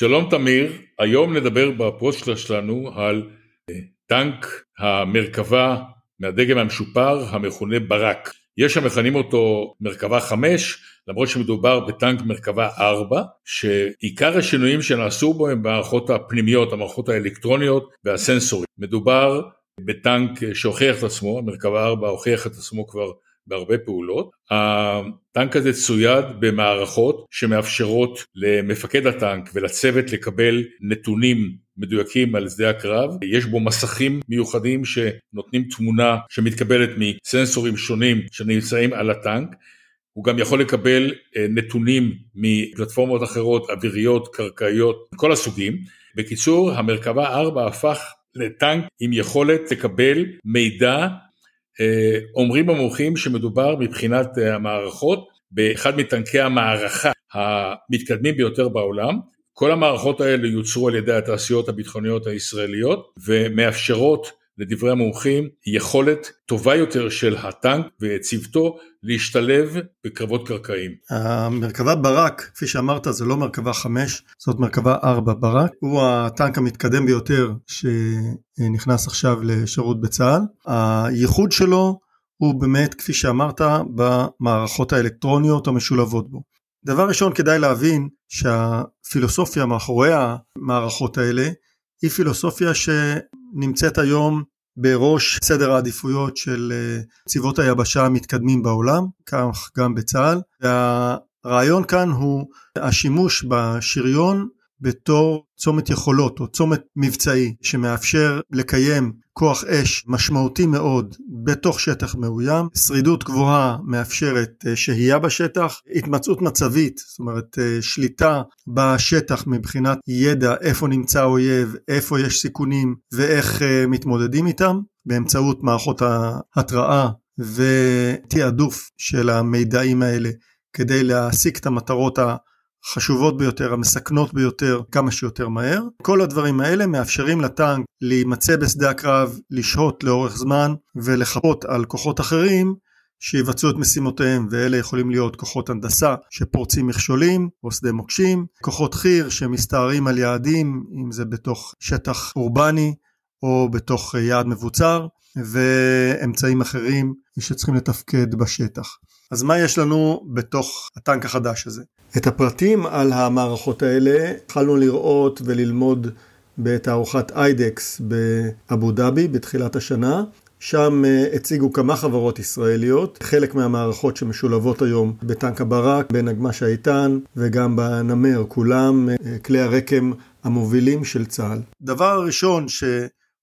שלום תמיר, היום נדבר בפוסט שלנו על אה, טנק המרכבה מהדגם המשופר המכונה ברק. יש המכנים אותו מרכבה 5, למרות שמדובר בטנק מרכבה 4, שעיקר השינויים שנעשו בו הם במערכות הפנימיות, המערכות האלקטרוניות והסנסורים. מדובר בטנק שהוכיח את עצמו, מרכבה 4 הוכיח את עצמו כבר בהרבה פעולות. הטנק הזה צויד במערכות שמאפשרות למפקד הטנק ולצוות לקבל נתונים מדויקים על שדה הקרב. יש בו מסכים מיוחדים שנותנים תמונה שמתקבלת מסנסורים שונים שנמצאים על הטנק. הוא גם יכול לקבל אה, נתונים מפלטפורמות אחרות, אוויריות, קרקעיות, כל הסוגים. בקיצור, המרכבה 4 הפך לטנק עם יכולת לקבל מידע אומרים המומחים שמדובר מבחינת אה, המערכות באחד מטנקי המערכה המתקדמים ביותר בעולם. כל המערכות האלה יוצרו על ידי התעשיות הביטחוניות הישראליות ומאפשרות לדברי המומחים, יכולת טובה יותר של הטנק וצוותו להשתלב בקרבות קרקעיים. המרכבה ברק, כפי שאמרת, זה לא מרכבה 5, זאת מרכבה 4 ברק. הוא הטנק המתקדם ביותר שנכנס עכשיו לשירות בצה"ל. הייחוד שלו הוא באמת, כפי שאמרת, במערכות האלקטרוניות המשולבות בו. דבר ראשון, כדאי להבין שהפילוסופיה מאחורי המערכות האלה היא פילוסופיה שנמצאת היום בראש סדר העדיפויות של אה, צבאות היבשה המתקדמים בעולם, כך גם בצה"ל. והרעיון כאן הוא השימוש בשריון בתור צומת יכולות או צומת מבצעי שמאפשר לקיים כוח אש משמעותי מאוד בתוך שטח מאוים, שרידות גבוהה מאפשרת אה, שהייה בשטח, התמצאות מצבית, זאת אומרת אה, שליטה בשטח מבחינת ידע איפה נמצא האויב, איפה יש סיכונים ואיך אה, מתמודדים איתם באמצעות מערכות ההתראה ותעדוף של המידעים האלה כדי להשיג את המטרות החשובות ביותר, המסכנות ביותר, כמה שיותר מהר. כל הדברים האלה מאפשרים לטנק להימצא בשדה הקרב, לשהות לאורך זמן ולחפות על כוחות אחרים שיבצעו את משימותיהם ואלה יכולים להיות כוחות הנדסה שפורצים מכשולים או שדה מוקשים, כוחות חי"ר שמסתערים על יעדים אם זה בתוך שטח אורבני או בתוך יעד מבוצר ואמצעים אחרים שצריכים לתפקד בשטח. אז מה יש לנו בתוך הטנק החדש הזה? את הפרטים על המערכות האלה התחלנו לראות וללמוד בתערוכת איידקס באבו דאבי בתחילת השנה. שם אה, הציגו כמה חברות ישראליות, חלק מהמערכות שמשולבות היום בטנק הברק, בנגמ"ש האיתן וגם בנמר, כולם אה, כלי הרקם המובילים של צה"ל. דבר הראשון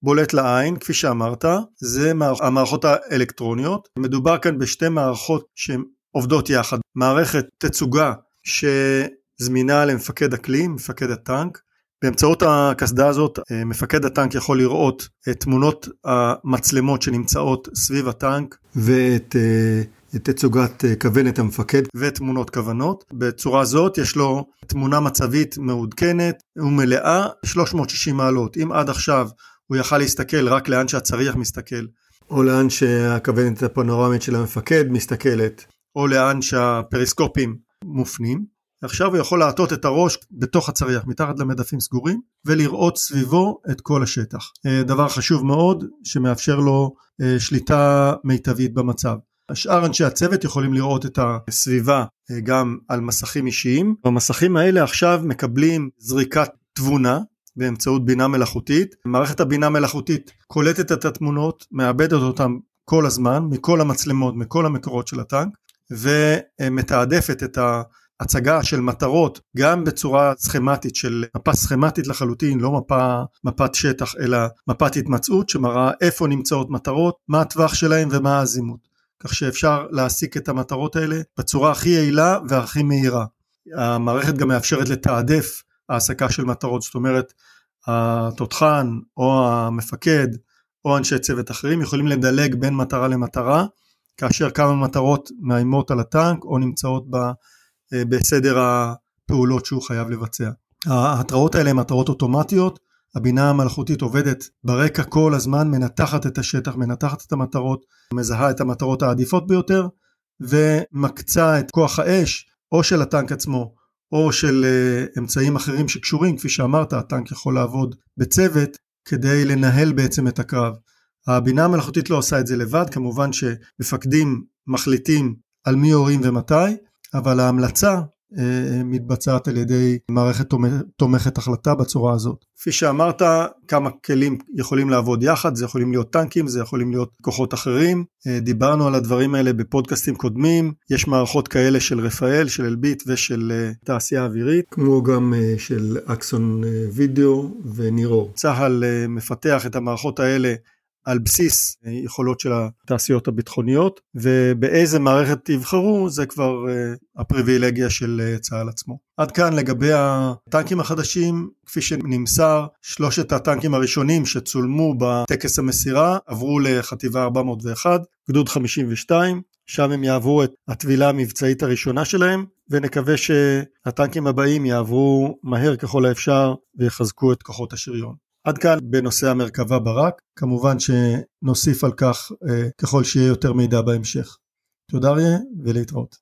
שבולט לעין, כפי שאמרת, זה המערכות האלקטרוניות. מדובר כאן בשתי מערכות שהן עובדות יחד. מערכת תצוגה שזמינה למפקד הכלי, מפקד הטנק. באמצעות הקסדה הזאת אה, מפקד הטנק יכול לראות את תמונות המצלמות שנמצאות סביב הטנק ואת אה, תצוגת אה, כוונת המפקד ותמונות כוונות. בצורה זאת יש לו תמונה מצבית מעודכנת ומלאה 360 מעלות. אם עד עכשיו הוא יכל להסתכל רק לאן שהצריח מסתכל או לאן שהכוונת הפנורמית של המפקד מסתכלת או לאן שהפריסקופים מופנים. עכשיו הוא יכול להטות את הראש בתוך הצריח, מתחת למדפים סגורים, ולראות סביבו את כל השטח. אה, דבר חשוב מאוד, שמאפשר לו אה, שליטה מיטבית במצב. השאר אנשי הצוות יכולים לראות את הסביבה אה, גם על מסכים אישיים. המסכים האלה עכשיו מקבלים זריקת תבונה באמצעות בינה מלאכותית. מערכת הבינה מלאכותית קולטת את התמונות, מאבדת אותן כל הזמן, מכל המצלמות, מכל המקורות של הטנק, ומתעדפת את ההצגה של מטרות גם בצורה סכמטית של מפה סכמטית לחלוטין, לא מפה, מפת שטח אלא מפת התמצאות שמראה איפה נמצאות מטרות, מה הטווח שלהם ומה האזימות. כך שאפשר להסיק את המטרות האלה בצורה הכי יעילה והכי מהירה. המערכת גם מאפשרת לתעדף העסקה של מטרות, זאת אומרת התותחן או המפקד או אנשי צוות אחרים יכולים לדלג בין מטרה למטרה כאשר כמה מטרות מאיימות על הטנק או נמצאות ב, אה, בסדר הפעולות שהוא חייב לבצע. ההתראות האלה הן התראות אוטומטיות, הבינה המלאכותית עובדת ברקע כל הזמן, מנתחת את השטח, מנתחת את המטרות, מזהה את המטרות העדיפות ביותר ומקצה את כוח האש או של הטנק עצמו או של אמצעים אחרים שקשורים, כפי שאמרת, הטנק יכול לעבוד בצוות כדי לנהל בעצם את הקרב. הבינה המלאכותית לא עושה את זה לבד, כמובן שמפקדים מחליטים על מי יורים ומתי, אבל ההמלצה אה, מתבצעת על ידי מערכת תומכת החלטה בצורה הזאת. כפי שאמרת, כמה כלים יכולים לעבוד יחד, זה יכולים להיות טנקים, זה יכולים להיות כוחות אחרים. אה, דיברנו על הדברים האלה בפודקאסטים קודמים, יש מערכות כאלה של רפאל, של אלביט ושל אה, תעשייה אווירית, כמו גם של אקסון וידאו ונירו. צה"ל מפתח את המערכות האלה על בסיס יכולות של התעשיות הביטחוניות ובאיזה מערכת תבחרו זה כבר אה, הפריבילגיה של אה, צה"ל עצמו. עד כאן לגבי הטנקים החדשים כפי שנמסר שלושת הטנקים הראשונים שצולמו בטקס המסירה עברו לחטיבה 401 גדוד 52 שם הם יעברו את הטבילה המבצעית הראשונה שלהם ונקווה שהטנקים הבאים יעברו מהר ככל האפשר ויחזקו את כוחות השריון. עד כאן בנושא המרכבה ברק, כמובן שנוסיף על כך אה, ככל שיהיה יותר מידע בהמשך. תודה אריה ולהתראות.